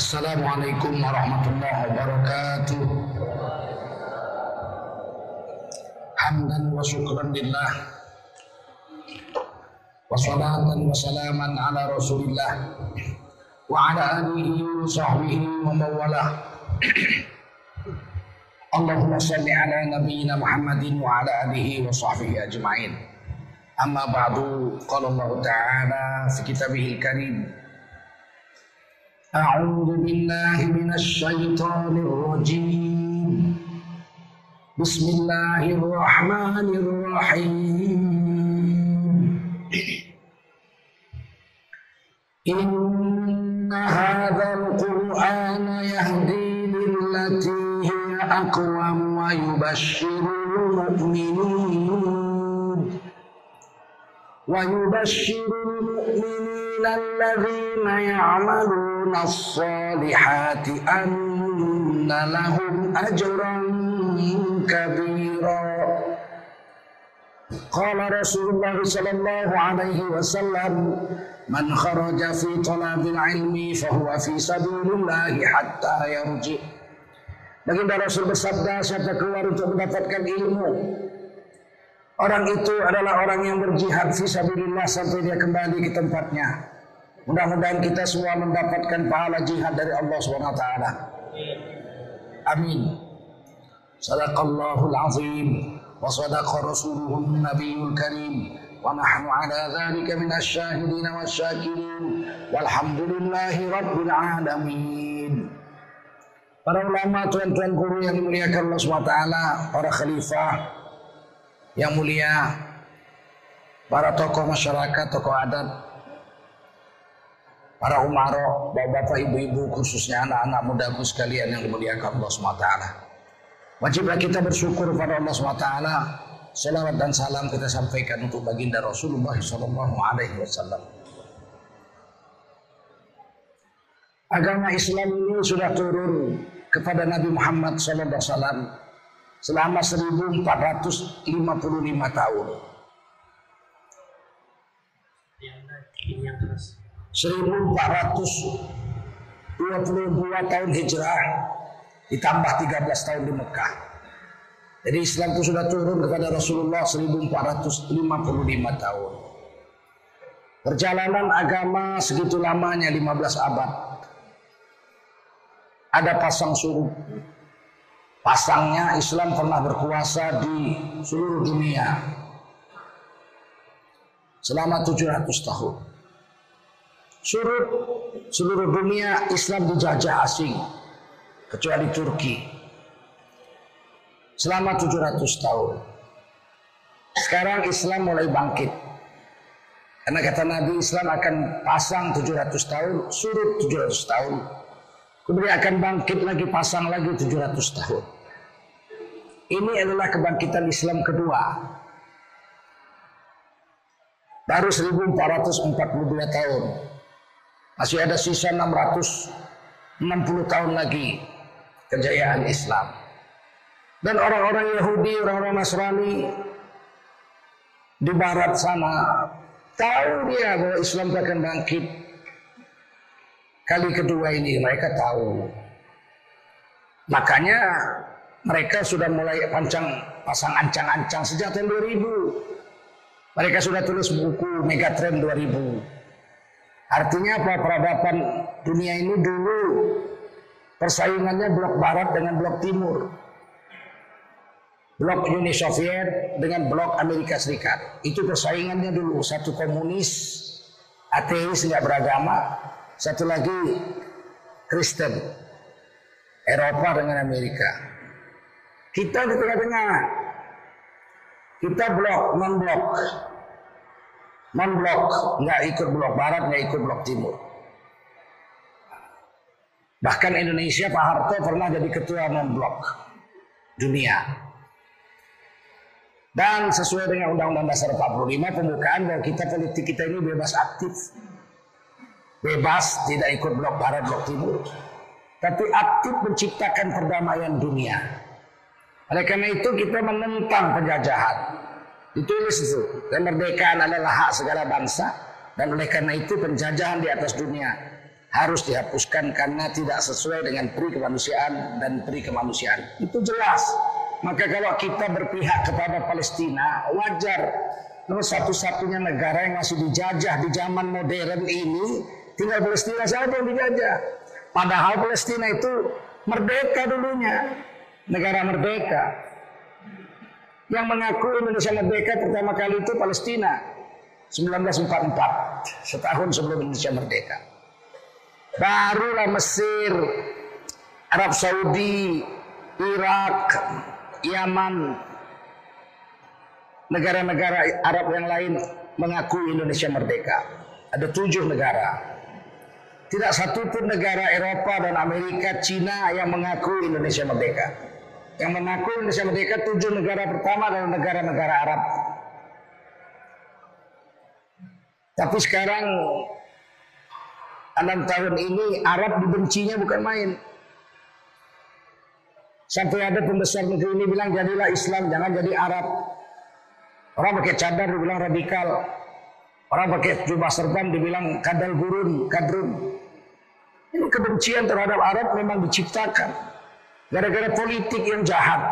Assalamualaikum warahmatullahi wabarakatuh. Hamdan wa syukran lillah. Wa salatan wa salaman ala rasulillah. Wa ala alihi wa sahbihi wa mawalah. Allahumma salli ala nabiyyina Muhammadin wa ala alihi wa sahbihi ajma'in. Amma ba'du qala Allah Ta'ala fi kitabihil karim أعوذ بالله من الشيطان الرجيم. بسم الله الرحمن الرحيم. إن هذا القرآن يهدي للتي هي أقوم ويبشر المؤمنين. ويبشر المؤمنين الذين يعملون الصالحات أن لهم أجرا كبيرا. قال رسول الله صلى الله عليه وسلم من خرج في طلب العلم فهو في سبيل الله حتى يرجع. Baginda Rasul bersabda siapa keluar untuk mendapatkan ilmu Orang itu adalah orang yang berjihad fisabilillah sampai dia kembali ke tempatnya. Mudah-mudahan kita semua mendapatkan pahala jihad dari Allah SWT. Amin. Sadaqallahul azim wa sadaqa rasuluhun nabiyul karim wa nahnu ala dhalika min asyahidin wa syakirin walhamdulillahi rabbil alamin. Para ulama, tuan-tuan guru yang dimuliakan Allah SWT, para khalifah, yang mulia, para tokoh masyarakat, tokoh adat, para umaro, bapak-bapak, ibu-ibu, khususnya anak-anak mudaku sekalian yang dimuliakan Allah SWT. Wajiblah kita bersyukur pada Allah SWT. Salawat dan salam kita sampaikan untuk baginda Rasulullah Wasallam. Agama Islam ini sudah turun kepada Nabi Muhammad Wasallam selama 1455 tahun. 1422 tahun hijrah ditambah 13 tahun di Mekah. Jadi Islam itu sudah turun kepada Rasulullah 1455 tahun. Perjalanan agama segitu lamanya 15 abad. Ada pasang surut Pasangnya Islam pernah berkuasa di seluruh dunia selama 700 tahun. Surut seluruh dunia Islam dijajah asing kecuali Turki selama 700 tahun. Sekarang Islam mulai bangkit. Karena kata Nabi Islam akan pasang 700 tahun, surut 700 tahun, Kemudian akan bangkit lagi pasang lagi 700 tahun. Ini adalah kebangkitan Islam kedua. Baru 1442 tahun. Masih ada sisa 660 tahun lagi kejayaan Islam. Dan orang-orang Yahudi, orang-orang Nasrani di barat sana tahu dia bahwa Islam akan bangkit Kali kedua ini mereka tahu. Makanya mereka sudah mulai pancang pasang ancang-ancang sejak tahun 2000. Mereka sudah tulis buku Megatrend 2000. Artinya apa? Peradaban dunia ini dulu persaingannya blok barat dengan blok timur. Blok Uni Soviet dengan blok Amerika Serikat. Itu persaingannya dulu. Satu komunis, ateis, nggak beragama. Satu lagi Kristen. Eropa dengan Amerika. Kita di tengah-tengah. Kita blok, non blok. Non blok, nggak ikut blok barat, nggak ikut blok timur. Bahkan Indonesia Pak Harto pernah jadi ketua non blok dunia. Dan sesuai dengan Undang-Undang Dasar 45 pembukaan bahwa kita politik kita ini bebas aktif. Bebas tidak ikut blok barat, blok timur. Tapi aktif menciptakan perdamaian dunia. Oleh karena itu kita menentang penjajahan. Ditulis itu. Kemerdekaan adalah hak segala bangsa. Dan oleh karena itu penjajahan di atas dunia harus dihapuskan karena tidak sesuai dengan peri kemanusiaan dan peri kemanusiaan. Itu jelas. Maka kalau kita berpihak kepada Palestina, wajar. Satu-satunya negara yang masih dijajah di zaman modern ini, tinggal Palestina saja yang dijajah. Padahal Palestina itu merdeka dulunya, negara merdeka. Yang mengaku Indonesia merdeka pertama kali itu Palestina, 1944, setahun sebelum Indonesia merdeka. Barulah Mesir, Arab Saudi, Irak, Yaman, negara-negara Arab yang lain mengaku Indonesia merdeka. Ada tujuh negara. Tidak satu pun negara Eropa dan Amerika, Cina yang mengaku Indonesia merdeka. Yang mengaku Indonesia merdeka tujuh negara pertama adalah negara-negara Arab. Tapi sekarang enam tahun ini Arab dibencinya bukan main. Sampai ada pembesar negeri ini bilang jadilah Islam, jangan jadi Arab. Orang pakai cadar dibilang radikal. Orang pakai jubah serban dibilang kadal gurun, kadrun. Ini kebencian terhadap Arab memang diciptakan. Gara-gara politik yang jahat.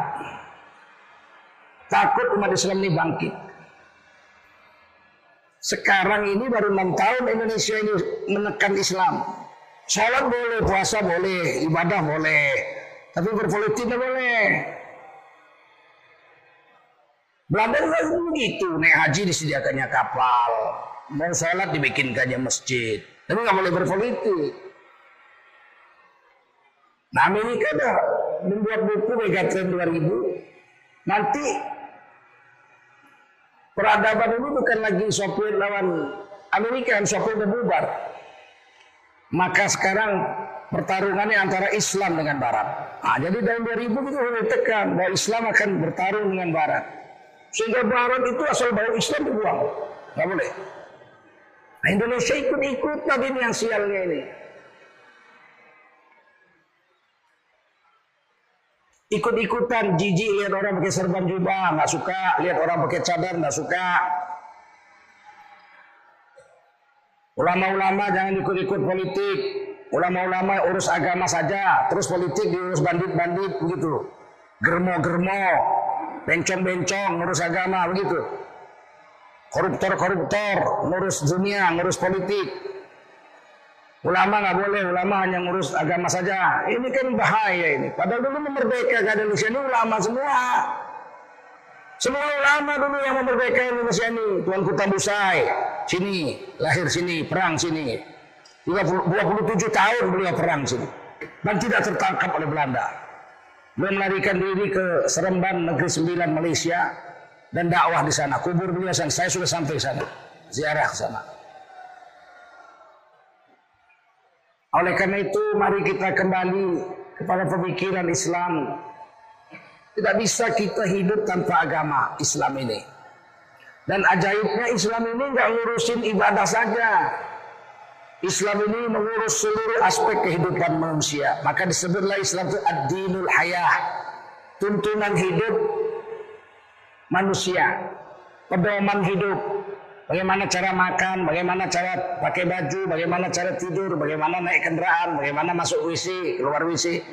Takut umat Islam ini bangkit. Sekarang ini baru enam tahun Indonesia ini menekan Islam. Sholat boleh, puasa boleh, ibadah boleh. Tapi berpolitik tidak boleh. Belanda juga begitu. Naik haji disediakannya kapal. Mau sholat dibikinkannya masjid. Tapi nggak boleh berpolitik. Nah Amerika ada membuat buku Megatrend 2000. Nanti peradaban ini bukan lagi sopir lawan Amerika yang sopir bubar. Maka sekarang pertarungannya antara Islam dengan Barat. Nah, jadi dalam 2000 kita sudah tekan bahwa Islam akan bertarung dengan Barat. Sehingga Barat itu asal bawa Islam dibuang. Nggak boleh. Nah, Indonesia ikut-ikut ini yang sialnya ini. Ikut-ikutan jijik lihat orang pakai serban jubah nggak suka, lihat orang pakai cadar nggak suka. Ulama-ulama jangan ikut-ikut politik, ulama-ulama urus agama saja, terus politik diurus bandit-bandit begitu. Germo-germo, bencong-bencong ngurus agama begitu. Koruptor-koruptor ngurus dunia, ngurus politik. Ulama nggak boleh, ulama hanya ngurus agama saja. Ini kan bahaya ini. Padahal dulu memerdeka ke Indonesia ini ulama semua. Semua ulama dulu yang memerdeka Indonesia ini. Tuan Kuta Busai, sini, lahir sini, perang sini. 27 tahun beliau perang sini. Dan tidak tertangkap oleh Belanda. Beliau melarikan diri ke Seremban Negeri Sembilan Malaysia dan dakwah di sana. Kubur beliau. Saya sudah sampai sana. Ziarah ke sana. Oleh karena itu mari kita kembali kepada pemikiran Islam. Tidak bisa kita hidup tanpa agama Islam ini. Dan ajaibnya Islam ini nggak ngurusin ibadah saja. Islam ini mengurus seluruh aspek kehidupan manusia. Maka disebutlah Islam itu ad-dinul hayah. Tuntunan hidup manusia. Pedoman hidup. Bagaimana cara makan, bagaimana cara pakai baju, bagaimana cara tidur, bagaimana naik kendaraan, bagaimana masuk WC, keluar WC.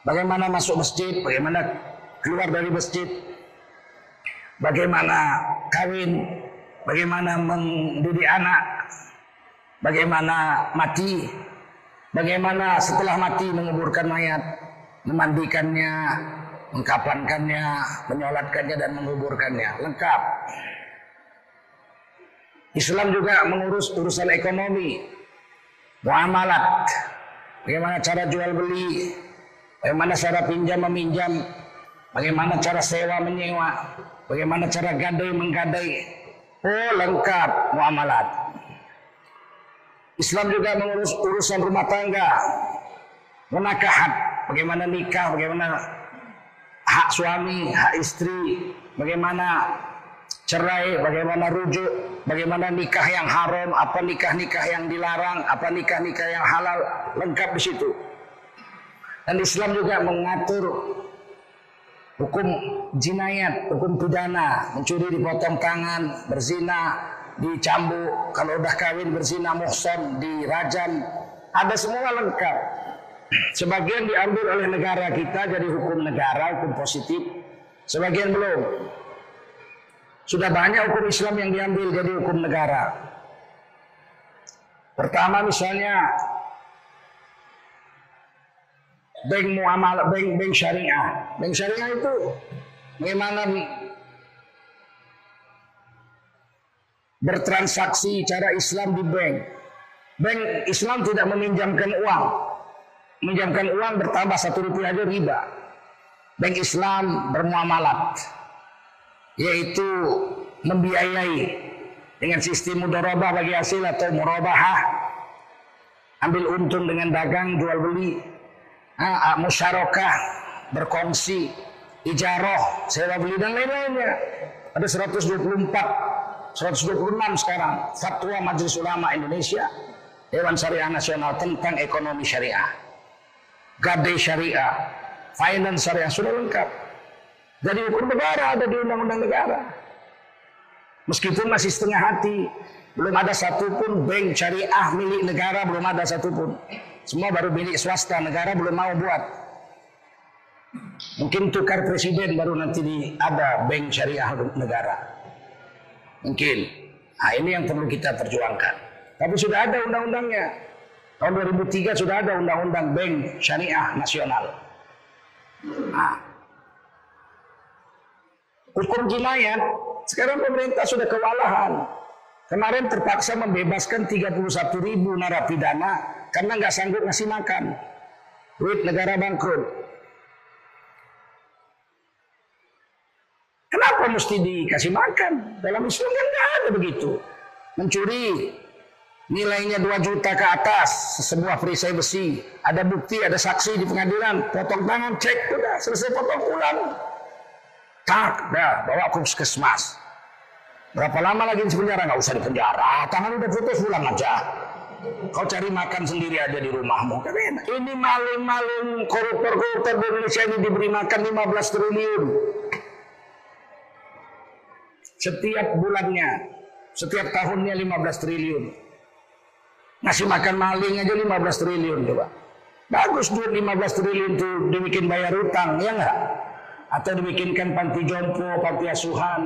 Bagaimana masuk masjid, bagaimana keluar dari masjid. Bagaimana kawin, bagaimana mendidik anak, bagaimana mati, bagaimana setelah mati menguburkan mayat, memandikannya, mengkapankannya, menyolatkannya dan menguburkannya, lengkap. Islam juga mengurus urusan ekonomi, muamalat, bagaimana cara jual beli, bagaimana cara pinjam meminjam, bagaimana cara sewa menyewa, bagaimana cara gadai menggadai. Oh lengkap muamalat. Islam juga mengurus urusan rumah tangga, menakahat, bagaimana nikah, bagaimana hak suami, hak istri, bagaimana cerai, bagaimana rujuk, bagaimana nikah yang haram, apa nikah-nikah yang dilarang, apa nikah-nikah yang halal, lengkap di situ. Dan Islam juga mengatur hukum jinayat, hukum pidana, mencuri dipotong tangan, berzina, dicambuk, kalau udah kawin berzina muhson, dirajam, ada semua lengkap. Sebagian diambil oleh negara kita jadi hukum negara, hukum positif. Sebagian belum. Sudah banyak hukum Islam yang diambil jadi hukum negara. Pertama misalnya bank muamalah, bank bank syariah. Bank syariah itu bagaimana bertransaksi cara Islam di bank. Bank Islam tidak meminjamkan uang. Meminjamkan uang bertambah satu rupiah aja riba. Bank Islam bermuamalat. Yaitu membiayai dengan sistem mudharabah bagi hasil atau murabahah. Ambil untung dengan dagang jual beli ah, musyarakah berkongsi ijaroh sewa beli dan lain-lainnya. Ada 124 126 sekarang fatwa Majelis Ulama Indonesia Dewan Syariah Nasional tentang ekonomi syariah. Gade syariah finance syariah sudah lengkap jadi hukum negara ada di undang-undang negara Meskipun masih setengah hati, belum ada satupun bank syariah milik negara, belum ada satupun. Semua baru milik swasta, negara belum mau buat. Mungkin tukar presiden baru nanti di, ada bank syariah negara. Mungkin. Nah ini yang perlu kita perjuangkan. Tapi sudah ada undang-undangnya. Tahun 2003 sudah ada undang-undang bank syariah nasional. Nah. Hukum jinayat sekarang pemerintah sudah kewalahan. Kemarin terpaksa membebaskan 31 ribu narapidana karena nggak sanggup ngasih makan. Duit negara bangkrut. Kenapa mesti dikasih makan? Dalam Islam kan nggak ada begitu. Mencuri nilainya 2 juta ke atas sebuah perisai besi. Ada bukti, ada saksi di pengadilan. Potong tangan, cek, udah selesai potong pulang. Tak, dah, bawa ke puskesmas. Berapa lama lagi di penjara? Nggak usah di penjara. Tangan udah putus pulang aja. Kau cari makan sendiri aja di rumahmu. Ini maling-maling koruptor-koruptor di Indonesia ini diberi makan 15 triliun. Setiap bulannya, setiap tahunnya 15 triliun. Ngasih makan maling aja 15 triliun coba. Bagus duit 15 triliun itu dibikin bayar utang, ya enggak? Atau dibikinkan panti jompo, panti asuhan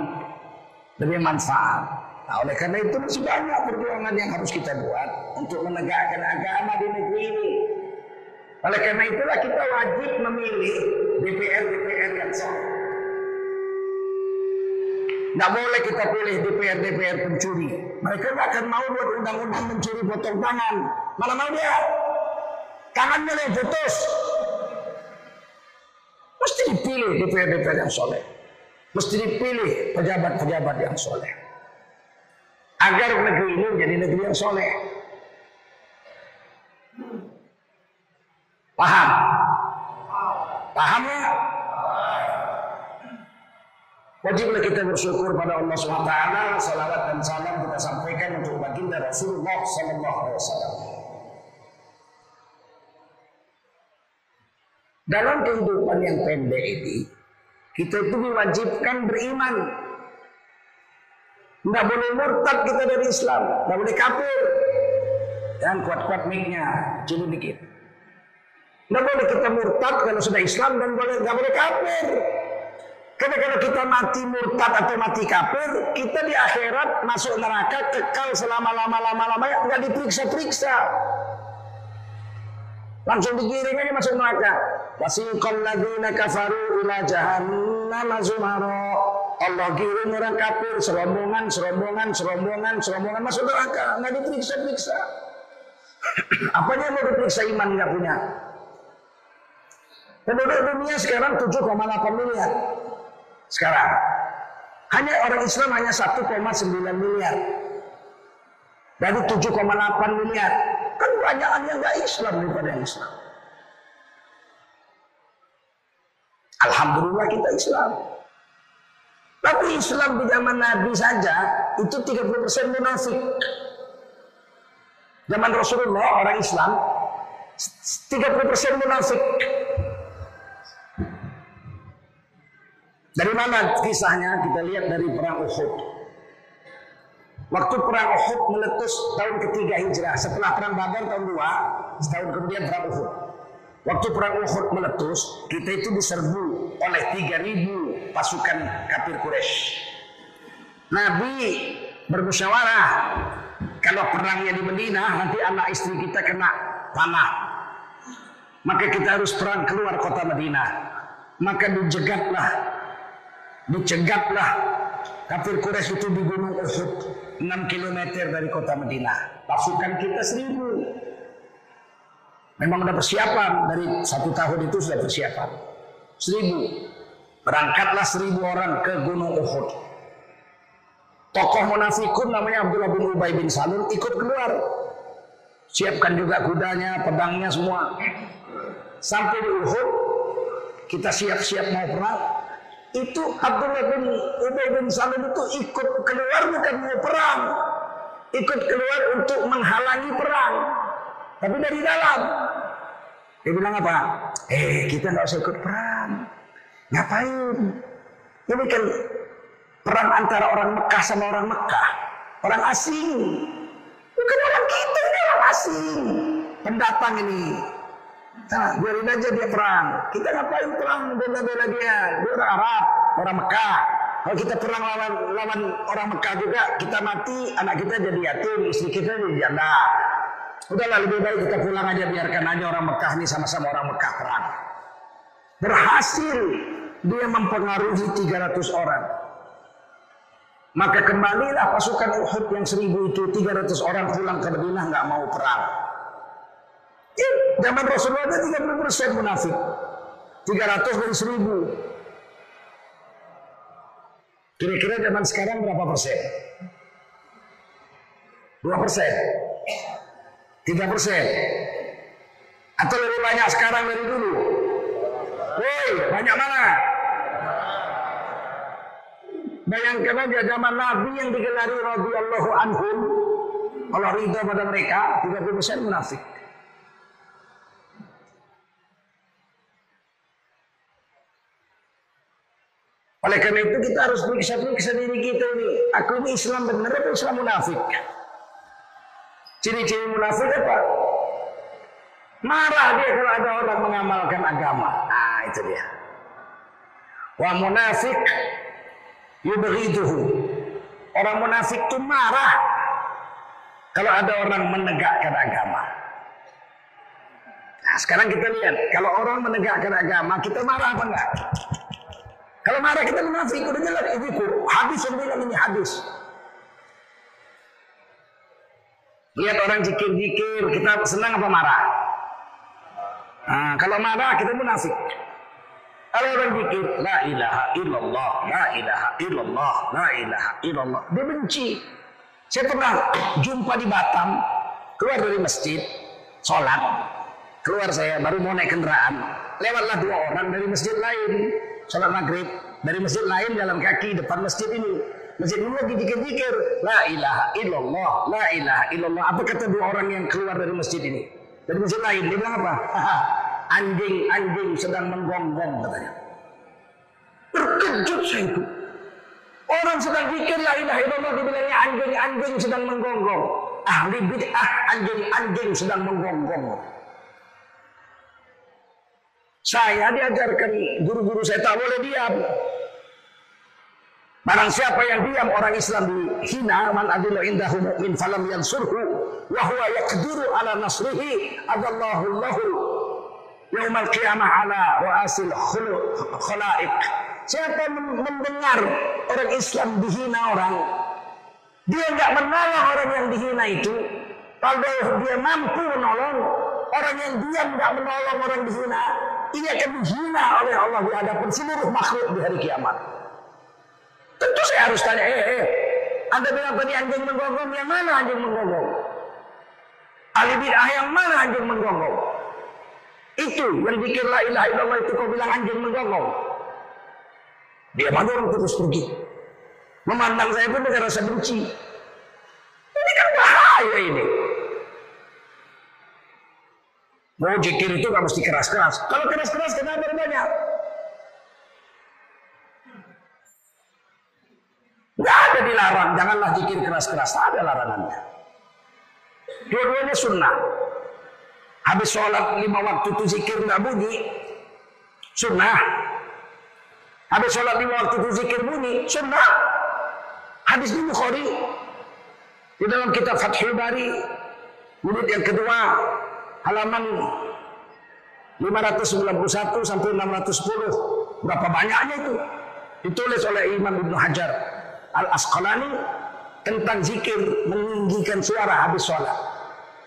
lebih manfaat. Nah, oleh karena itu masih banyak perjuangan yang harus kita buat untuk menegakkan agama di negeri ini. Oleh karena itulah kita wajib memilih DPR-DPR yang sah. Tidak boleh kita pilih DPR-DPR pencuri. Mereka tidak akan mau buat undang-undang mencuri potong tangan. Mana mau dia? Tangannya yang putus. Mesti dipilih DPR-DPR yang soleh. Mesti dipilih pejabat-pejabat yang soleh. Agar negeri ini menjadi negeri yang soleh. Paham? Paham ya? Wajiblah kita bersyukur pada Allah SWT. Salawat dan salam kita sampaikan untuk baginda Rasulullah Sallallahu Alaihi Wasallam. Dalam kehidupan yang pendek ini, kita itu diwajibkan beriman. Tidak boleh murtad kita dari Islam, tidak boleh kafir. Dan kuat-kuat mic-nya, coba dikit. Tidak boleh kita murtad kalau sudah Islam dan boleh nggak boleh kafir. Karena kalau kita mati murtad atau mati kafir, kita di akhirat masuk neraka kekal selama lama lama lama nggak diperiksa-periksa. Langsung digiring aja masuk neraka. Wasiqal ladzina kafaru ila jahannam zumara. Allah kirim orang kafir serombongan, serombongan, serombongan, serombongan masuk neraka, nggak diperiksa-periksa. Apanya mau diperiksa iman nggak punya? Penduduk dunia sekarang 7,8 miliar. Sekarang. Hanya orang Islam hanya 1,9 miliar. Dari 7,8 miliar. Kan banyak yang nggak Islam daripada Islam. Alhamdulillah kita Islam. Tapi Islam di zaman Nabi saja itu 30% munafik. Zaman Rasulullah orang Islam 30% munafik. Dari mana kisahnya? Kita lihat dari perang Uhud. Waktu perang Uhud meletus tahun ketiga hijrah. Setelah perang Badar tahun dua, setahun kemudian perang Uhud. Waktu perang Uhud meletus, kita itu diserbu oleh 3000 pasukan kafir Quraisy. Nabi bermusyawarah, kalau perangnya di Madinah nanti anak istri kita kena panah. Maka kita harus perang keluar kota Madinah. Maka dijegatlah, dicegatlah kafir Quraisy itu di Gunung Uhud 6 km dari kota Madinah. Pasukan kita seribu. Memang ada persiapan dari satu tahun itu sudah persiapan. Seribu. Berangkatlah seribu orang ke Gunung Uhud. Tokoh munafikun namanya Abdullah bin Ubay bin Salul ikut keluar. Siapkan juga kudanya, pedangnya semua. Sampai di Uhud, kita siap-siap mau perang. Itu Abdullah bin Ubay bin Salul itu ikut keluar bukan mau perang. Ikut keluar untuk menghalangi perang. Tapi dari dalam. Dia bilang apa? Eh kita nggak usah ikut perang. Ngapain? Ini kan perang antara orang Mekah sama orang Mekah. Orang asing. Bukan orang kita, ini orang asing. Pendatang ini. Nah, biarin aja dia perang. Kita ngapain perang bela-bela dia? Dia orang Arab, orang Mekah. Kalau kita perang lawan lawan orang Mekah juga, kita mati, anak kita jadi yatim, istri kita jadi janda. Udahlah lebih baik kita pulang aja biarkan aja orang Mekah ini sama-sama orang Mekah perang. Berhasil dia mempengaruhi 300 orang. Maka kembalilah pasukan Uhud yang seribu itu 300 orang pulang ke Madinah nggak mau perang. Ya, zaman Rasulullah ada 30 persen munafik. 300 dari seribu. Kira-kira zaman sekarang berapa persen? 2 persen. 3 persen. Atau lebih banyak sekarang dari dulu? Woi, banyak mana? Bayangkan aja zaman Nabi yang digelari radhiyallahu anhum. Allah ridha pada mereka, 30 persen munafik. Oleh karena itu kita harus periksa-periksa diri kita ini. Aku ini Islam benar atau Islam munafik? Ciri-ciri munafik apa? Marah dia kalau ada orang mengamalkan agama. Ah, itu dia. Wa munafik yubghiduhu. Orang munafik itu marah kalau ada orang menegakkan agama. Nah, sekarang kita lihat, kalau orang menegakkan agama, kita marah apa enggak? Kalau marah kita munafik, udah jelas itu hadis yang bilang ini hadis. Lihat orang jikir-jikir, kita senang apa marah? Nah, kalau marah kita munafik. Kalau orang jikir, la ilaha illallah, la ilaha illallah, la ilaha illallah. Dia benci. Saya pernah jumpa di Batam, keluar dari masjid, sholat. Keluar saya, baru mau naik kendaraan. Lewatlah dua orang dari masjid lain, sholat maghrib. Dari masjid lain jalan kaki depan masjid ini. Masjid ini lagi jikir-jikir. La ilaha illallah, la ilaha illallah. Apa kata dua orang yang keluar dari masjid ini? Dari masjid lain, dia bilang apa? Anjing-anjing sedang menggonggong katanya. Terkejut saya itu. Orang sedang pikir la ilaha illallah dibilangnya anjing-anjing sedang menggonggong. Ahli bid'ah anjing-anjing sedang menggonggong. Saya diajarkan guru-guru saya tak boleh diam. Barang siapa yang diam orang Islam dihina man adillu indahu mu'min falam yansurhu wa huwa yaqdiru ala nasrihi adallahu lahu yaumal qiyamah ala ru'asil khalaik. Siapa mendengar orang Islam dihina orang, dia nggak menolong orang yang dihina itu, kalau dia mampu menolong orang yang diam nggak menolong orang dihina, ini akan dihina oleh Allah di hadapan seluruh makhluk di hari kiamat. Tentu saya harus tanya, eh, eh, Anda bilang tadi anjing menggonggong, yang mana anjing menggonggong? Ahli bid'ah yang mana anjing menggonggong? Itu yang dikir la ilaha illallah itu kau bilang anjing menggonggong. Dia orang terus pergi. Memandang saya pun dengan rasa benci. Ini kan bahaya ini. Mau jikir itu gak mesti keras-keras. Kalau keras-keras kenapa banyak? Gak ada dilarang. janganlah zikir keras-keras. Tak ada larangannya. Dua-duanya sunnah. Habis sholat lima waktu itu zikir nggak bunyi. Sunnah. Habis sholat lima waktu itu zikir bunyi. Sunnah. Hadis di Bukhari. Di dalam kitab Fathul Bari. Murid yang kedua. Halaman 591 sampai 610. Berapa banyaknya itu? Ditulis oleh Imam Ibn Hajar Al-Asqalani tentang zikir meninggikan suara habis sholat.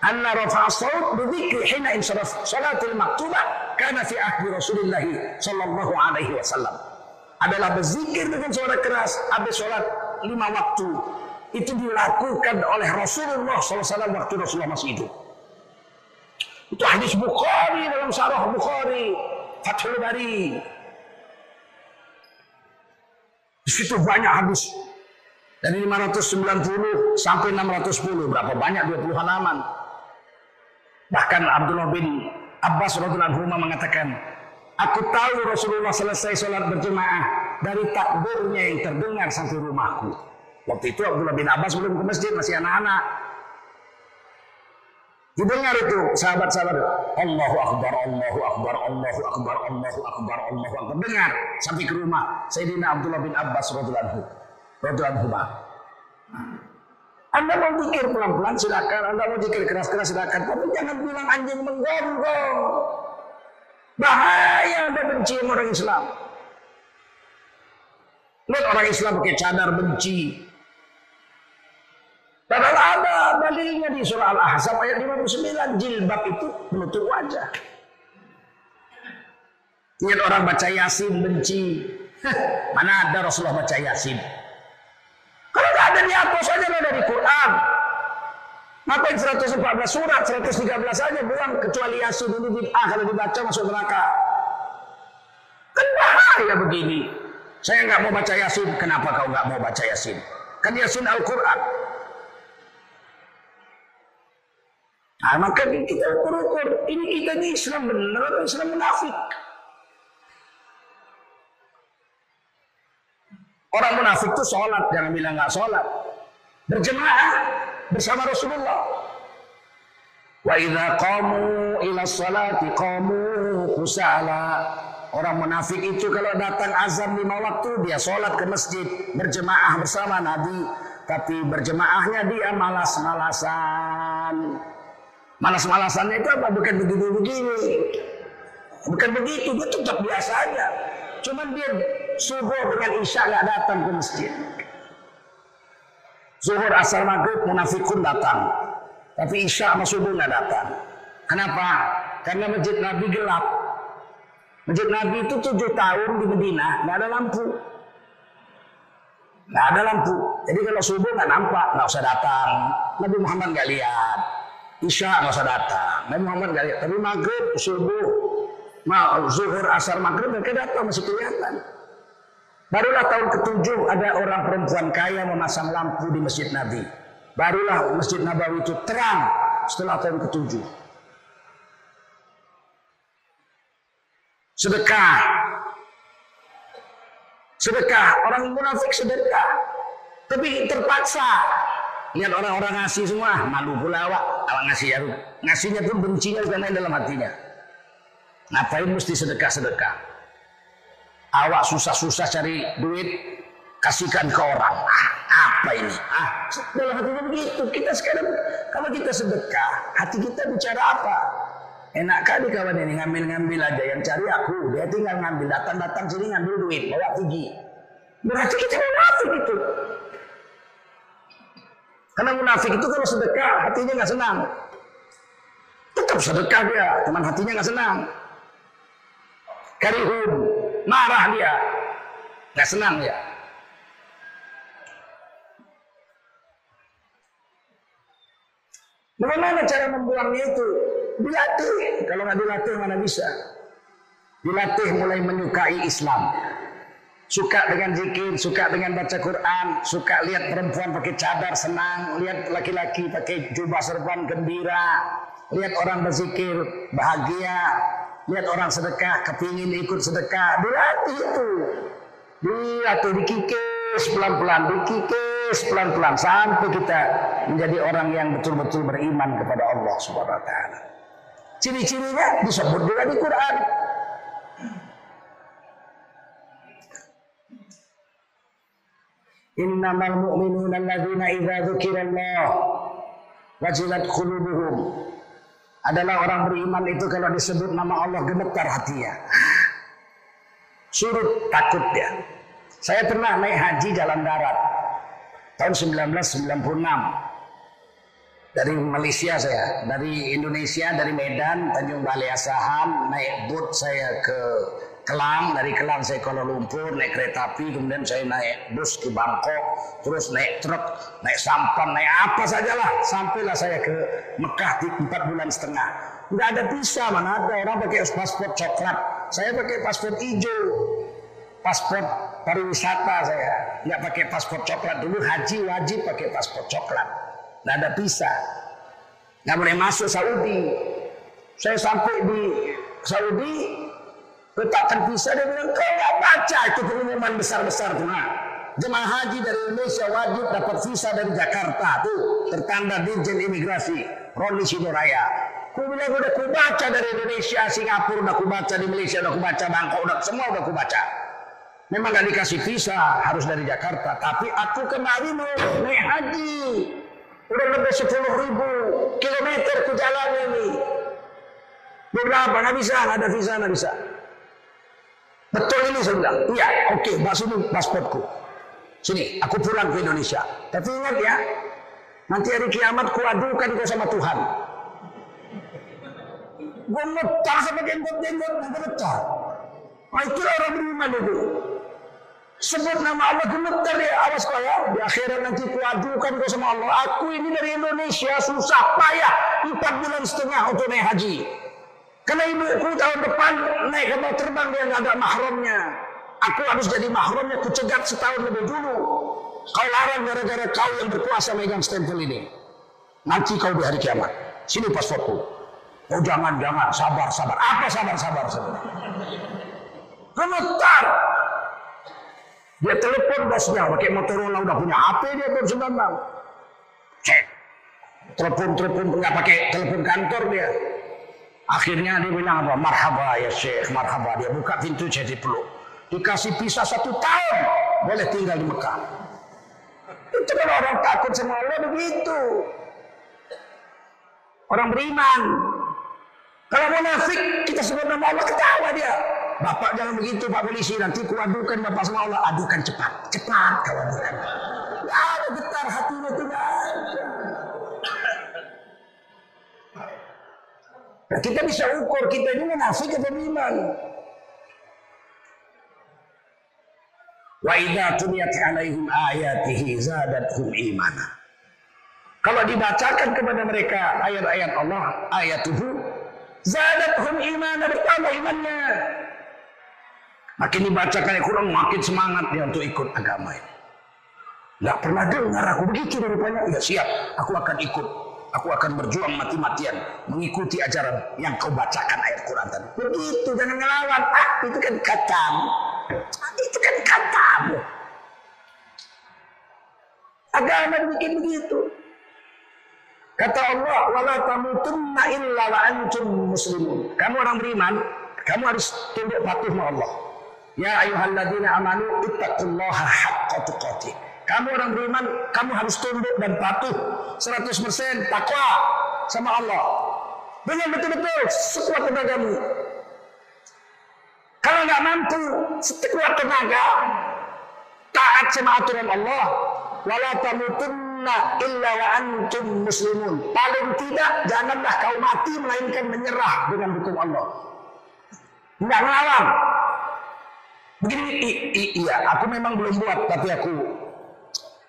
Anna rafa'a saut bidzikri hina insaraf salatul maktubah kana fi ahdi Rasulullah sallallahu alaihi wasallam. Adalah berzikir dengan suara keras habis sholat lima waktu. Itu dilakukan oleh Rasulullah SAW waktu Rasulullah masih hidup. Hadis Bukhari dalam Sarah Bukhari, Fathul Bari. Di situ banyak hadis. Dari 590 sampai 610 berapa banyak 20 halaman. Bahkan Abdullah bin Abbas radhiyallahu anhu mengatakan, "Aku tahu Rasulullah selesai sholat berjemaah dari takbirnya yang terdengar sampai rumahku." Waktu itu Abdullah bin Abbas belum ke masjid, masih anak-anak. Didengar itu sahabat-sahabat Allahu Akbar, Allahu Akbar, Allahu Akbar, Allahu Akbar, Allahu Akbar. Dengar sampai ke rumah Sayyidina Abdullah bin Abbas radhiyallahu anhu. Anda mau pikir pelan-pelan silakan, Anda mau pikir keras-keras silakan, tapi jangan bilang anjing menggonggong. Bahaya Anda benci orang Islam. Lihat orang Islam pakai cadar benci. Padahal ada dalilnya di surah Al-Ahzab ayat 59 jilbab itu menutup wajah. Lihat orang baca Yasin benci. Mana ada Rasulullah baca Yasin? Kalau nggak ada dihapus saja dari Quran. Ngapain 114 surat, 113 saja buang kecuali Yasin ini bid'ah kalau dibaca masuk neraka. Kan bahaya begini. Saya nggak mau baca Yasin. Kenapa kau nggak mau baca Yasin? Kan Yasin Al-Quran. Nah, maka kita ukur-ukur. Ini kita ini Islam benar atau Islam munafik? Orang munafik itu sholat, jangan bilang nggak sholat. Berjemaah bersama Rasulullah. Wa idza qamu ila sholati qamu kusala. Orang munafik itu kalau datang azan lima waktu dia sholat ke masjid berjemaah bersama Nabi. Tapi berjemaahnya dia malas-malasan. Malas-malasannya itu apa? Bukan begini-begini. Bukan begitu, dia tetap biasa aja. Cuman dia subuh dengan isya nggak datang ke masjid. Zuhur, asar, maghrib, munafikun datang. Tapi isya sama subuh nggak datang. Kenapa? Karena masjid Nabi gelap. Masjid Nabi itu tujuh tahun di Medina nggak ada lampu. Nggak ada lampu. Jadi kalau subuh nggak nampak, nggak usah datang. Nabi Muhammad nggak lihat. Isya nggak usah datang. Nabi Muhammad nggak lihat. Tapi maghrib, subuh, mau zuhur, asar, maghrib mereka datang masih kelihatan. Barulah tahun ketujuh ada orang perempuan kaya memasang lampu di masjid Nabi. Barulah masjid Nabawi itu terang setelah tahun ketujuh. Sedekah. Sedekah. Orang munafik sedekah. Tapi terpaksa. Lihat orang-orang ngasih semua, malu pula awak. Awak ngasih ya. Ngasihnya pun bencinya bukan main dalam hatinya. Ngapain mesti sedekah-sedekah? Awak susah-susah cari duit, kasihkan ke orang. Ah, apa ini? Ah, dalam hatinya begitu. Kita sekarang, kalau kita sedekah, hati kita bicara apa? Enak kali kawan ini ngambil-ngambil aja. Yang cari aku, dia tinggal ngambil. Datang-datang sini ngambil duit, bawa pergi. Berarti kita munafik itu. Karena munafik itu kalau sedekah hatinya nggak senang. Tetap sedekah dia, cuman hatinya nggak senang. Karihun, marah dia, nggak senang ya. Bagaimana cara membuangnya itu? Dilatih. Kalau nggak dilatih mana bisa? Dilatih mulai menyukai Islam. Suka dengan zikir, suka dengan baca Quran, suka lihat perempuan pakai cadar senang, lihat laki-laki pakai jubah serban gembira, lihat orang berzikir bahagia, lihat orang sedekah kepingin ikut sedekah, dilatih itu. Dilatih dikikis pelan-pelan, dikikis pelan-pelan sampai kita menjadi orang yang betul-betul beriman kepada Allah Subhanahu wa taala. Ciri-cirinya disebut juga di Quran. Innamal mu'minuna alladzina idza dzukirallah wajilat qulubuhum. Adalah orang beriman itu kalau disebut nama Allah gemetar hatinya. Surut takut dia. Saya pernah naik haji jalan darat tahun 1996 dari Malaysia saya, dari Indonesia, dari Medan, Tanjung Balai Asahan, naik boat saya ke Kelang, dari Kelang saya Kuala Lumpur, naik kereta api, kemudian saya naik bus ke Bangkok, terus naik truk, naik sampan, naik apa sajalah, sampailah saya ke Mekah di empat bulan setengah. Nggak ada bisa, mana ada. Orang pakai paspor coklat, saya pakai paspor hijau, paspor pariwisata saya, nggak pakai paspor coklat. Dulu haji wajib pakai paspor coklat, nggak ada visa, nggak boleh masuk Saudi. Saya sampai di Saudi letakkan visa dia bilang kau nggak baca itu pengumuman besar-besar tuh. Jemaah haji dari Indonesia wajib dapat visa dari Jakarta tuh tertanda Dirjen Imigrasi Roni Sidoraya. Ku bilang udah ku baca dari Indonesia, Singapura udah ku baca di Malaysia udah ku baca, Bangkok udah semua udah ku baca. Memang gak dikasih visa harus dari Jakarta, tapi aku kemarin mau naik haji. Udah lebih 10 ribu kilometer ku jalan ini. Beberapa nggak bisa, ada visa nggak bisa. Betul ini saya bilang. Iya, oke, okay, sini pasportku. Sini, aku pulang ke Indonesia. Tapi ingat ya, nanti hari kiamat ku adukan kau sama Tuhan. Gue ngetar sama jenggot-jenggot, gue ngetar. Nah itulah orang beriman itu. Sebut nama Allah gemetar ya, awas kau ya. Di akhirat nanti ku adukan kau sama Allah. Aku ini dari Indonesia, susah, payah. Empat bulan setengah untuk naik haji. Karena ibuku tahun depan naik kapal terbang dia nggak ada mahramnya. Aku harus jadi mahramnya, ku cegat setahun lebih dulu. Kau larang gara-gara kau yang berkuasa megang stempel ini. Nanti kau di hari kiamat. Sini pasportku. Oh jangan, jangan. Sabar, sabar. Apa sabar, sabar, sabar. Gemetar. Dia telepon bosnya, pakai Motorola udah punya HP dia tahun 96. Cek. Telepon, telepon, nggak pakai telepon kantor dia. Akhirnya dia bilang apa? Marhaba ya Syekh, marhaba. Dia buka pintu saya dipeluk. Dikasih pisah satu tahun. Boleh tinggal di Mekah. Itu kan orang takut sama Allah begitu. Orang beriman. Kalau munafik kita sebut nama Allah ketawa dia. Bapak jangan begitu Pak Polisi nanti ku adukan Bapak sama Allah adukan cepat cepat kau adukan. Ya ada getar hatinya tidak. Kita bisa ukur kita ini munafik atau beriman. Wa idza tuliyat alaihim ayatihi zadatuhum imana. Kalau dibacakan kepada mereka ayat-ayat Allah, ayatuhu zadatuhum imana bertambah imannya. Makin dibacakan Al-Quran makin semangat dia untuk ikut agama ini. Gak pernah dengar aku begitu dari banyak. Ya siap, aku akan ikut. Aku akan berjuang mati-matian mengikuti ajaran yang kau bacakan ayat Quran tadi. Begitu, jangan ngelawan. Ah, itu kan katamu. Itu kan katamu. Agama bikin begitu. Kata Allah, wala tamutunna illa wa antum muslimun. Kamu orang beriman, kamu harus tunduk patuh sama Allah. Ya ayyuhalladzina amanu ittaqullaha haqqa tuqatih. Kamu orang beriman, kamu harus tunduk dan patuh 100% takwa sama Allah. Dengan betul-betul sekuat tenagamu. Kalau nggak mampu sekuat tenaga, taat sama aturan Allah, wala tamutunna illa wa antum muslimun. Paling tidak janganlah kau mati melainkan menyerah dengan hukum Allah. Enggak ngelawan. Begini, iya, aku memang belum buat, tapi aku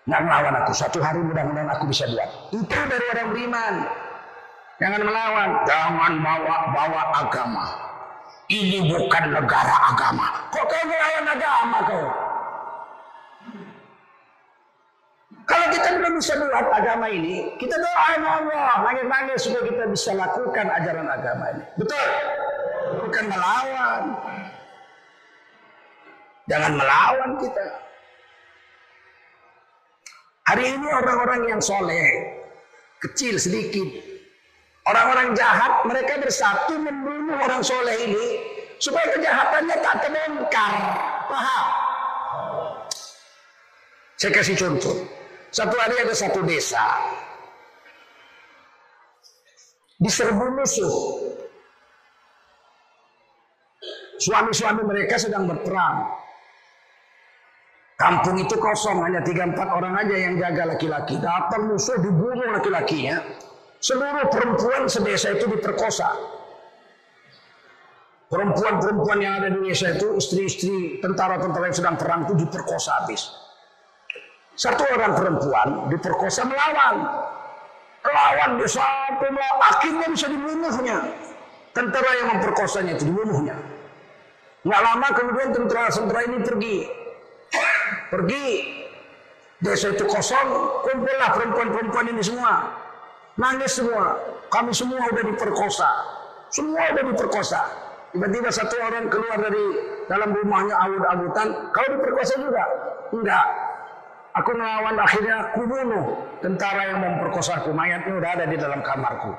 nggak melawan aku. Suatu hari mudah-mudahan aku bisa buat. Itu dari orang beriman. Jangan melawan. Jangan bawa-bawa agama. Ini bukan negara agama. Kok kau melawan agama kau? Kalau kita belum bisa buat agama ini, kita doa Allah, nangis-nangis supaya kita bisa lakukan ajaran agama ini. Betul? Bukan melawan. Jangan melawan kita. Hari ini orang-orang yang soleh, kecil sedikit, orang-orang jahat, mereka bersatu membunuh orang soleh ini supaya kejahatannya tak terbongkar. Paham? Saya kasih contoh. Satu hari ada satu desa diserbu musuh. Suami-suami mereka sedang berperang. Kampung itu kosong, hanya tiga empat orang aja yang jaga laki-laki. Datang musuh dibunuh laki-lakinya. Seluruh perempuan sedesa itu diperkosa. Perempuan-perempuan yang ada di desa itu, istri-istri tentara-tentara yang sedang perang itu diperkosa habis. Satu orang perempuan diperkosa melawan. Melawan sampai melawan. Akhirnya bisa dibunuhnya. Tentara yang memperkosanya itu dibunuhnya. Nggak lama kemudian tentara-tentara ini pergi Pergi. Desa itu kosong, kumpullah perempuan-perempuan ini semua. Nangis semua. Kami semua udah diperkosa. Semua udah diperkosa. Tiba-tiba satu orang keluar dari dalam rumahnya awut-awutan. Kau diperkosa juga? Enggak. Aku melawan akhirnya aku bunuh tentara yang memperkosa aku. Mayatnya udah ada di dalam kamarku.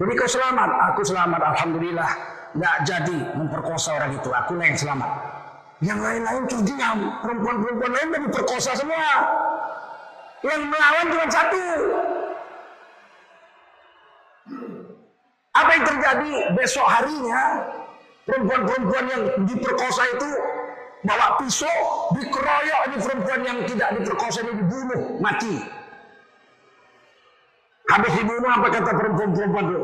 Jadi kau selamat. Aku selamat. Alhamdulillah. Enggak jadi memperkosa orang itu. Aku yang selamat. Yang lain-lain terdiam. Perempuan-perempuan lain udah diperkosa semua. Yang melawan cuma satu. Apa yang terjadi besok harinya? Perempuan-perempuan yang diperkosa itu bawa pisau, dikeroyok ini perempuan yang tidak diperkosa ini dibunuh, mati. Habis dibunuh apa kata perempuan-perempuan itu?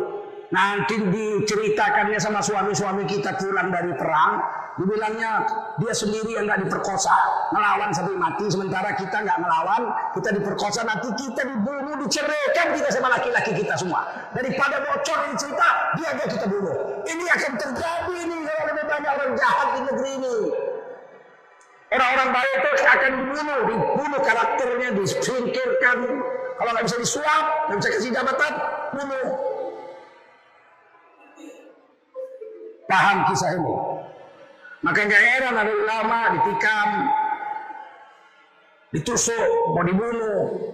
Nanti diceritakannya sama suami-suami kita pulang dari perang, dibilangnya dia sendiri yang nggak diperkosa, ngelawan sampai mati, sementara kita nggak ngelawan, kita diperkosa, nanti kita dibunuh, diceraikan kita sama laki-laki kita semua. Daripada bocor ini cerita, dia aja kita bunuh. Ini akan terjadi ini kalau lebih banyak orang jahat di negeri ini. Orang-orang baik itu akan dibunuh, dibunuh karakternya, disingkirkan. Kalau nggak bisa disuap, nggak bisa kasih jabatan, bunuh. Paham kisah ini? Maka nggak heran ada ulama ditikam, ditusuk, mau dibunuh.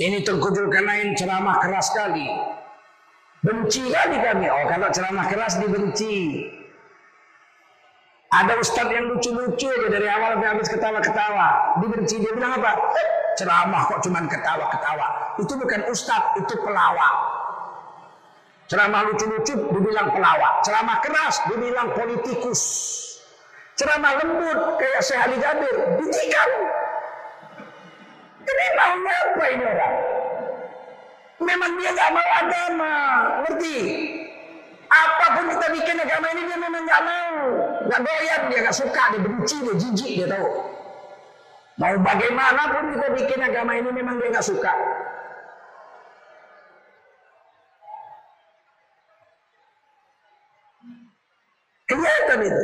Ini Tengku Zulkarnain ceramah keras sekali. Benci kali kami. Oh kalau ceramah keras dibenci. Ada ustadz yang lucu-lucu dari awal sampai habis ketawa-ketawa. Dibenci dia bilang apa? Eh, ceramah kok cuman ketawa-ketawa. Itu bukan ustadz, itu pelawak. Ceramah lucu-lucu dibilang pelawak. Ceramah keras dibilang politikus. Ceramah lembut kayak Syekh Ali Jabir ditikam. Ini maunya apa ini orang? Memang dia gak mau agama, ngerti? Apa pun kita bikin agama ini dia memang gak mau, gak doyan dia gak suka, dia benci, dia jijik, dia tahu. Mau bagaimanapun kita bikin agama ini memang dia gak suka. Kelihatan itu.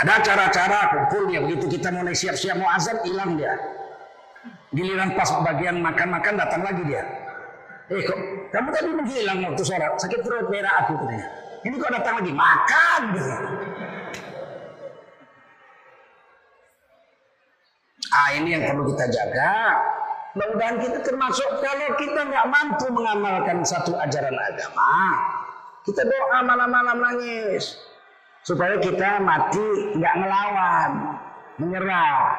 Ada cara-cara kumpulnya begitu kita mulai siap-siap mau azan hilang dia. Giliran pas bagian makan-makan datang lagi dia. Eh kok kamu tadi menghilang waktu sholat sakit perut merah aku katanya. Ini kok datang lagi makan gitu. Ah ini yang perlu kita jaga. Mudah-mudahan kita termasuk kalau kita nggak mampu mengamalkan satu ajaran agama, kita doa malam-malam nangis supaya kita mati nggak ngelawan, menyerah.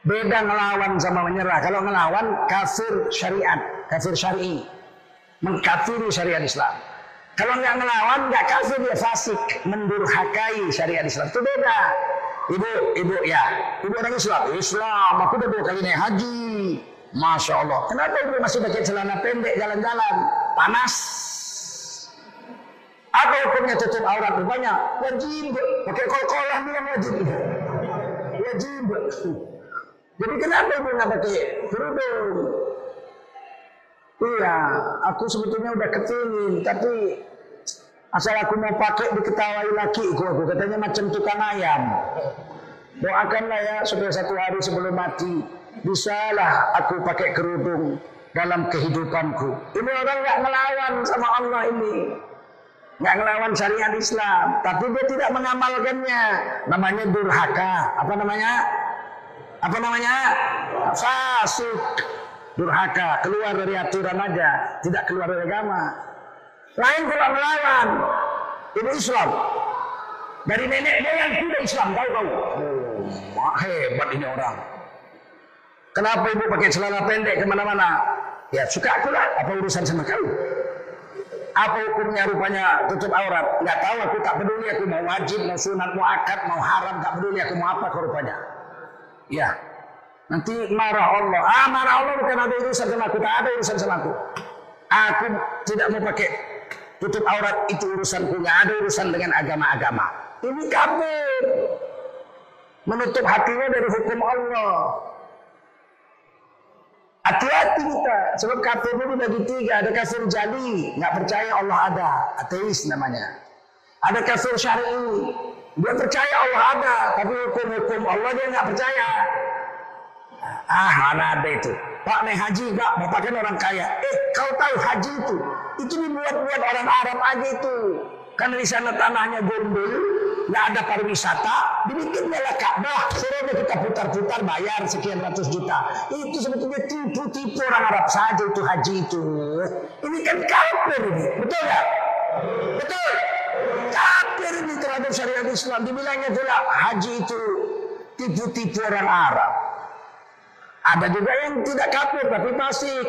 Beda ngelawan sama menyerah. Kalau ngelawan kafir syariat, kafir syar'i, mengkafiri syariat Islam. Kalau nggak ngelawan, nggak kafir dia fasik, mendurhakai syariat Islam. Itu beda. Ibu, ibu ya, ibu orang Islam. Islam, aku udah dua kali naik haji. Masya Allah. Kenapa ibu masih pakai celana pendek jalan-jalan? Panas. Apa hukumnya tutup aurat banyak? Wajib. Pakai kol-kolah yang wajib. Wajib. Jadi kenapa ibu nggak pakai kerudung? Iya, aku sebetulnya udah kepingin, tapi asal aku mau pakai diketawai laki aku, katanya macam tukang ayam. Doakanlah ya supaya satu hari sebelum mati bisalah aku pakai kerudung dalam kehidupanku. Ini orang nggak melawan sama Allah ini. Nggak ngelawan syariat Islam, tapi dia tidak mengamalkannya. Namanya durhaka. Apa namanya? Apa namanya? Fasik. Durhaka, keluar dari aturan aja, tidak keluar dari agama. Lain kalau melawan. Ini Islam. Dari nenek yang sudah Islam, tahu kau? Oh, hebat ini orang. Kenapa ibu pakai celana pendek ke mana-mana? Ya suka aku lah. Apa urusan sama kau? Apa hukumnya rupanya tutup aurat? Nggak tahu aku tak peduli aku mau wajib, mau sunat, mau akad, mau haram, tak peduli aku mau apa kau rupanya. Ya. Nanti marah Allah. Ah marah Allah bukan ada urusan sama aku, tak ada urusan sama aku. Aku tidak mau pakai tutup aurat itu urusanku, nggak ada urusan dengan agama-agama. Ini kafir. Menutup hatinya dari hukum Allah. Hati-hati kita, sebab kafir itu bagi tiga. Ada kafir jali, nggak percaya Allah ada, ateis namanya. Ada kafir syar'i, dia percaya Allah ada, tapi hukum-hukum Allah dia nggak percaya. Ah, mana ada itu? Pak naik haji enggak, bapak kan orang kaya. Eh, kau tahu haji itu? Itu dibuat-buat orang Arab aja itu. Karena di sana tanahnya gondol, nggak ada pariwisata, dibikin lah Ka'bah, suruh kita putar-putar bayar sekian ratus juta. Itu sebetulnya tipu-tipu orang Arab saja itu haji itu. Ini kan kafir ini, betul nggak? Betul. Kafir ini terhadap syariat Islam. Dibilangnya pula haji itu tipu-tipu orang Arab. Ada juga yang tidak kafir tapi fasik.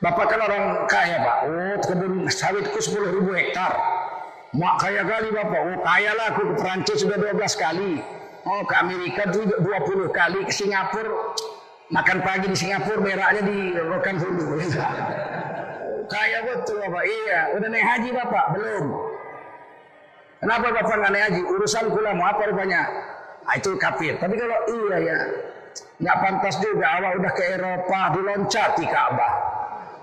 Bapak kan orang kaya pak. Oh kebun sawitku 10 ribu hektar. Mak kaya kali bapak. Oh kaya lah aku ke Perancis sudah 12 kali. Oh ke Amerika tuh 20 kali. Ke Singapura. Makan pagi di Singapura beraknya di Rokan Hulu. kaya betul bapak. Iya. Udah naik haji bapak? Belum. Kenapa bapak nggak naik haji? Urusan kula mau apa rupanya? Nah, itu kafir. Tapi kalau iya ya, nggak pantas juga awak udah ke Eropa diloncati Ka'bah.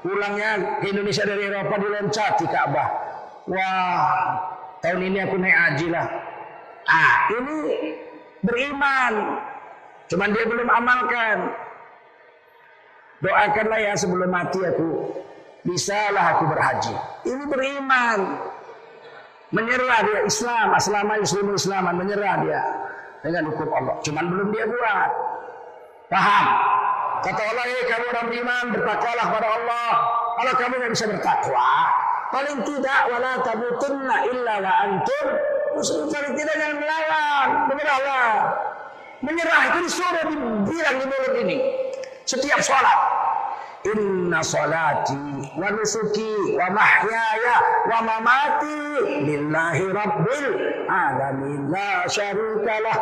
Pulangnya ke Indonesia dari Eropa diloncati Ka'bah. Wah, tahun ini aku naik haji lah. Ah, ini beriman. Cuman dia belum amalkan. Doakanlah ya sebelum mati aku. Bisalah aku berhaji. Ini beriman. Menyerah dia Islam. Aslama Islam Islaman. Menyerah dia. Dengan hukum Allah. Cuman belum dia buat. Paham? Kata Allah, kamu orang beriman, bertakwalah kepada Allah. Kalau kamu nggak bisa bertakwa, paling tidak wala tamutunna illa wa antum muslim. Paling tidak jangan melawan. Menyerahlah. Menyerah itu disuruh dibilang di mulut ini. Setiap sholat. Inna salati wa nusuki wa mahyaya wa mamati lillahi rabbil alamin la syarikalah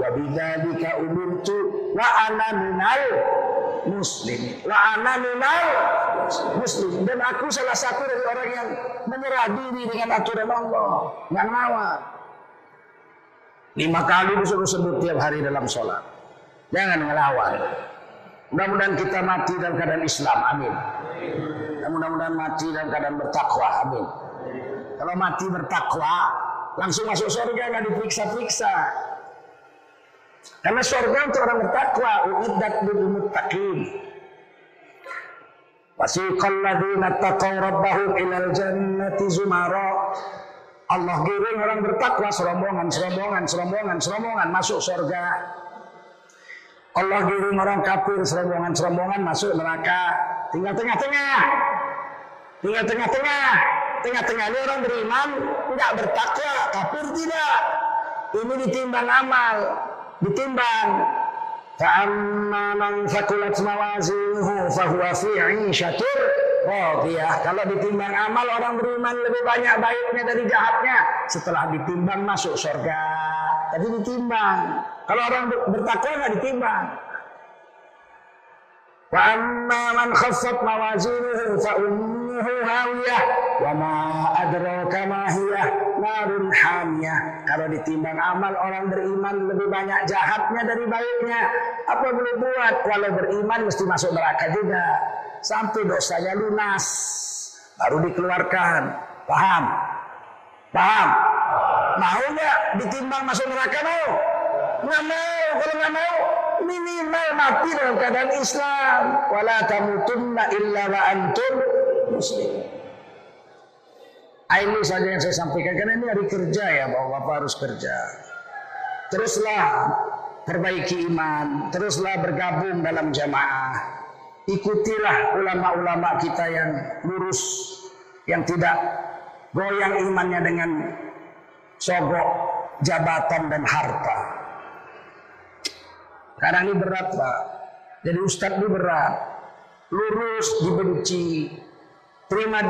wa bidzalika umirtu wa ana minal muslim. Ana minal muslim. Dan aku salah satu dari orang yang menyerah diri dengan aturan Allah. Nggak ngelawan lima kali disuruh sebut tiap hari dalam sholat. Jangan ngelawan. Mudah-mudahan kita mati dalam keadaan Islam. Amin. Mudah-mudahan mati dalam keadaan bertakwa. Amin. Kalau mati bertakwa langsung masuk surga nggak diperiksa-periksa karena surga untuk orang bertakwa, uiddat lil muttaqin. Wasiqal ladzina taqaw rabbahum ilal jannati zumara. Allah giring orang bertakwa serombongan, serombongan, serombongan, serombongan masuk surga. Allah giring orang kafir serombongan, serombongan masuk neraka. Tinggal tengah-tengah. Tinggal tengah-tengah. Tengah-tengah ini orang beriman tidak bertakwa, kafir tidak. Ini ditimbang amal ditimbang Fa'amma man fakulat mawazinuhu fahuwa fi 'ishatir radiyah. Kalau ditimbang amal orang beriman lebih banyak baiknya dari jahatnya setelah ditimbang masuk surga. Tapi ditimbang. Kalau orang bertakwa nggak ditimbang. Wa man khaffat mawazinuhu fa hawiyah wa ma adraka ma narun hamiyah. Kalau ditimbang amal orang beriman lebih banyak jahatnya dari baiknya. Apa boleh buat? Walau beriman mesti masuk neraka juga. Sampai dosanya lunas. Baru dikeluarkan. Paham? Paham? Mau nggak ditimbang masuk neraka mau? Nggak mau. Kalau nggak mau, minimal mati dalam keadaan Islam. Wala tamutunna illa wa antum muslim. Ini saja yang saya sampaikan karena ini hari kerja ya bahwa Bapak harus kerja. Teruslah perbaiki iman, teruslah bergabung dalam jamaah. Ikutilah ulama-ulama kita yang lurus, yang tidak goyang imannya dengan sogok jabatan dan harta. Karena ini berat Pak. Jadi Ustadz ini berat. Lurus dibenci. Terima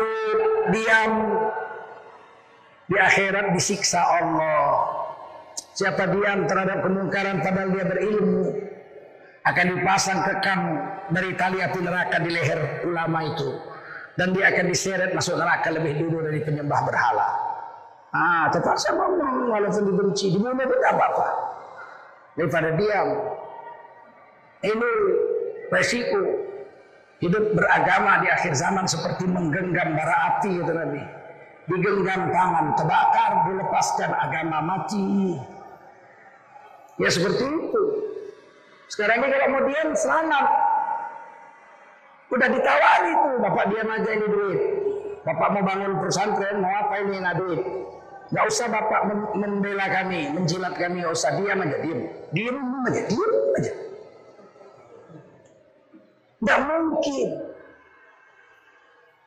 diam. Di akhirat disiksa Allah. Siapa diam terhadap kemungkaran padahal dia berilmu. Akan dipasang kekang dari tali api neraka di leher ulama itu. Dan dia akan diseret masuk neraka lebih dulu dari penyembah berhala. Ah, tetap saya ngomong walaupun dibenci. Dibunuh tidak apa-apa. Daripada diam. Ini resiko hidup beragama di akhir zaman seperti menggenggam bara api itu Nabi. Digenggam tangan terbakar, dilepaskan agama mati. Ya seperti itu. Sekarang ini kalau mau diam selamat. Udah ditawari tuh, bapak diam aja ini duit. Bapak mau bangun pesantren, mau apa ini nah duit. Gak usah bapak membela kami, menjilat kami, gak usah diam aja, diam. Diam aja, diam aja. Tidak mungkin.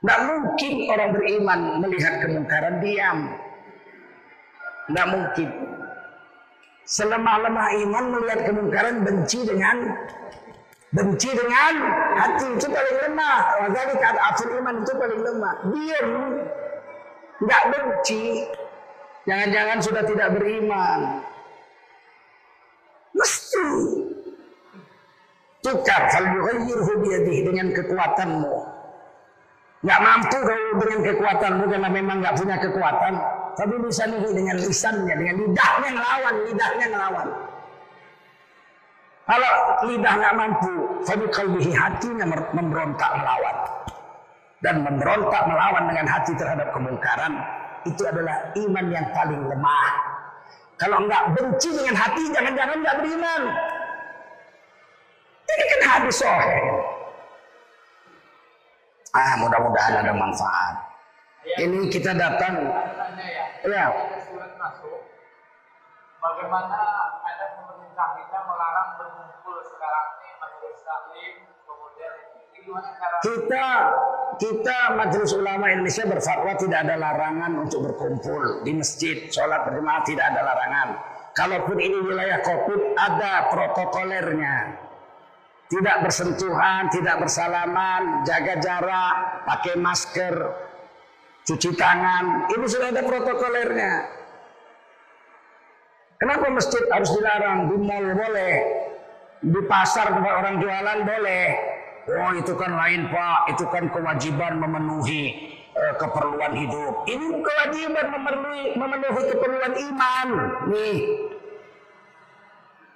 Tidak mungkin orang beriman melihat kemungkaran diam. Tidak mungkin. Selemah-lemah iman melihat kemungkaran benci dengan benci dengan hati itu paling lemah. Jadi kata afir iman itu paling lemah. Diam, tidak benci. Jangan-jangan sudah tidak beriman. Mesti Tukar fal yughayyirhu dengan kekuatanmu. Enggak mampu kau dengan kekuatanmu karena memang enggak punya kekuatan. Tapi bisa nih dengan lisannya, dengan lidahnya ngelawan, lidahnya ngelawan. Kalau lidah nggak mampu, tapi kalbihi hatinya memberontak melawan. Dan memberontak melawan dengan hati terhadap kemungkaran, itu adalah iman yang paling lemah. Kalau enggak benci dengan hati, jangan-jangan enggak beriman. Ini kan hadis sahih. Ah, mudah-mudahan ada manfaat. Ini kita datang. Ya. Bagaimana ada pemerintah kita melarang berkumpul sekarang ini majelis taklim kemudian kita kita Majelis Ulama Indonesia berfatwa tidak ada larangan untuk berkumpul di masjid, sholat berjamaah tidak ada larangan. Kalaupun ini wilayah COVID ada protokolernya. Tidak bersentuhan, tidak bersalaman, jaga jarak, pakai masker, cuci tangan. Ini sudah ada protokolernya. Kenapa masjid harus dilarang? Di mall boleh, di pasar tempat orang jualan boleh. Oh itu kan lain pak, itu kan kewajiban memenuhi uh, keperluan hidup. Ini kewajiban memenuhi, memenuhi keperluan iman. Nih,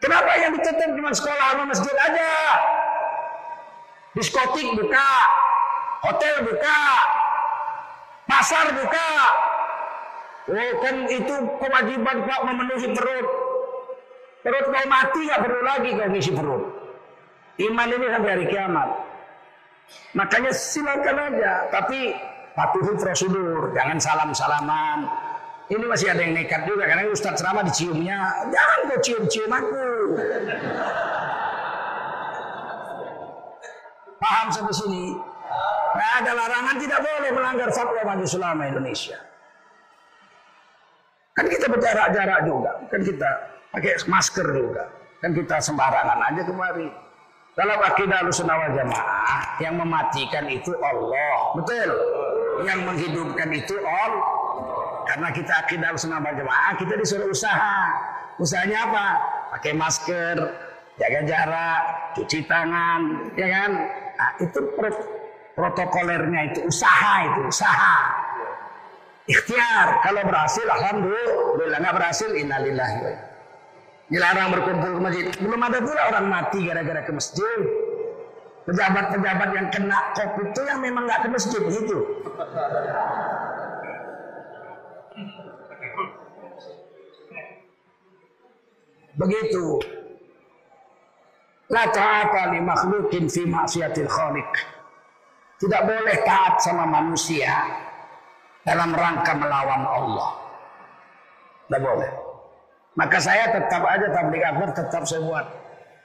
Kenapa yang ditutup cuma sekolah sama masjid aja? Diskotik buka, hotel buka, pasar buka. Oh kan itu kewajiban Pak memenuhi perut. Perut kau mati nggak perlu lagi kau ngisi perut. Iman ini sampai hari kiamat. Makanya silakan aja, tapi patuhi prosedur, jangan salam-salaman, ini masih ada yang nekat juga karena Ustaz ceramah diciumnya. Jangan kau cium-cium aku. Paham sampai sini? Nah, ada larangan tidak boleh melanggar fatwa Majelis Ulama Indonesia. Kan kita berjarak-jarak juga. Kan kita pakai masker juga. Kan kita sembarangan aja kemari. Kalau akidah wal jamaah yang mematikan itu Allah, betul. Yang menghidupkan itu Allah. Karena kita akidah sunnah jamaah, kita disuruh usaha. Usahanya apa? Pakai masker, jaga jarak, cuci tangan, ya kan? Nah, itu protokolernya itu usaha itu usaha. Ikhtiar. Kalau berhasil, alhamdulillah. Nggak berhasil, innalillahi Dilarang berkumpul ke masjid. Belum ada pula orang mati gara-gara ke masjid. Pejabat-pejabat yang kena covid itu yang memang nggak ke masjid gitu. Begitu. La ta'ata li makhlukin fi maksiatil khaliq. Tidak boleh taat sama manusia dalam rangka melawan Allah. Tidak boleh. Maka saya tetap aja tablik akbar tetap saya buat.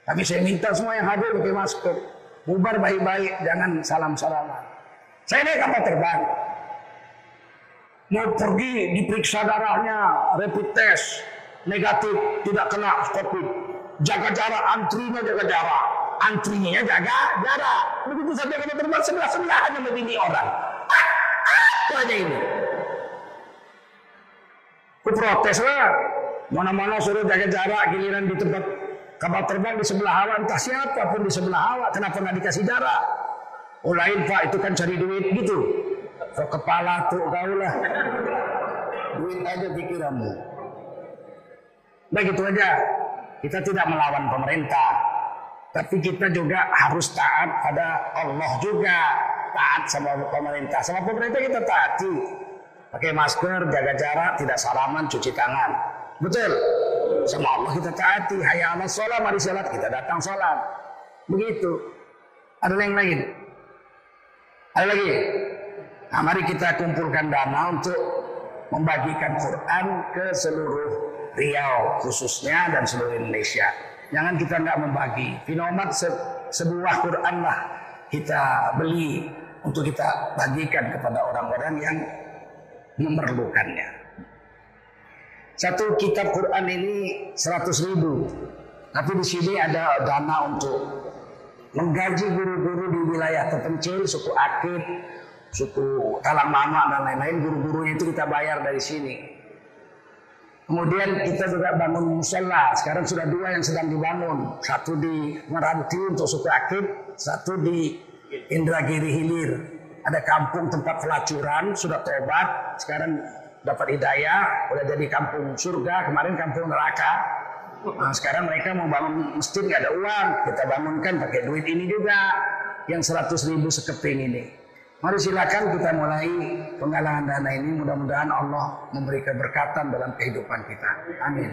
Tapi saya minta semua yang hadir pakai masker. Bubar baik-baik, jangan salam-salaman. Saya naik kapal terbang. Mau pergi diperiksa darahnya, rapid test, negatif, tidak kena COVID. Jaga jarak, antrinya jaga jarak. Antrinya jaga jarak. Begitu sampai kapal terbang sebelah-sebelah hanya begini orang. Ah, apa aja ini? Ku protes lah. Mana-mana suruh jaga jarak, giliran di tempat kapal terbang di sebelah awak, entah siapa pun di sebelah awak, kenapa nggak dikasih jarak? Oh lain pak, itu kan cari duit gitu. Kau kepala tuh kau lah. Duit aja pikiranmu. Begitu aja. Kita tidak melawan pemerintah. Tapi kita juga harus taat pada Allah juga. Taat sama pemerintah. Sama pemerintah kita taati. Pakai masker, jaga jarak, tidak salaman, cuci tangan. Betul. Sama Allah kita taati. Hayya ala sholat, mari sholat. Kita datang sholat. Begitu. Ada yang lain? Ada lagi? Nah, mari kita kumpulkan dana untuk membagikan Quran ke seluruh Riau khususnya dan seluruh Indonesia. Jangan kita nggak membagi. Finomat se sebuah Quran lah kita beli untuk kita bagikan kepada orang-orang yang memerlukannya. Satu kitab Quran ini 100 ribu. Tapi di sini ada dana untuk menggaji guru-guru di wilayah terpencil, suku Akit, suku Talang Mama dan lain-lain. Guru-gurunya itu kita bayar dari sini. Kemudian kita juga bangun musola. Sekarang sudah dua yang sedang dibangun. Satu di Meranti untuk suku Akit, satu di Indragiri Hilir. Ada kampung tempat pelacuran, sudah tobat. Sekarang dapat hidayah, udah jadi kampung surga. Kemarin kampung neraka. Nah, sekarang mereka mau bangun masjid nggak ada uang, kita bangunkan pakai duit ini juga, yang 100 ribu sekeping ini. Mari silakan kita mulai penggalangan dana ini. Mudah-mudahan Allah memberi keberkatan dalam kehidupan kita. Amin.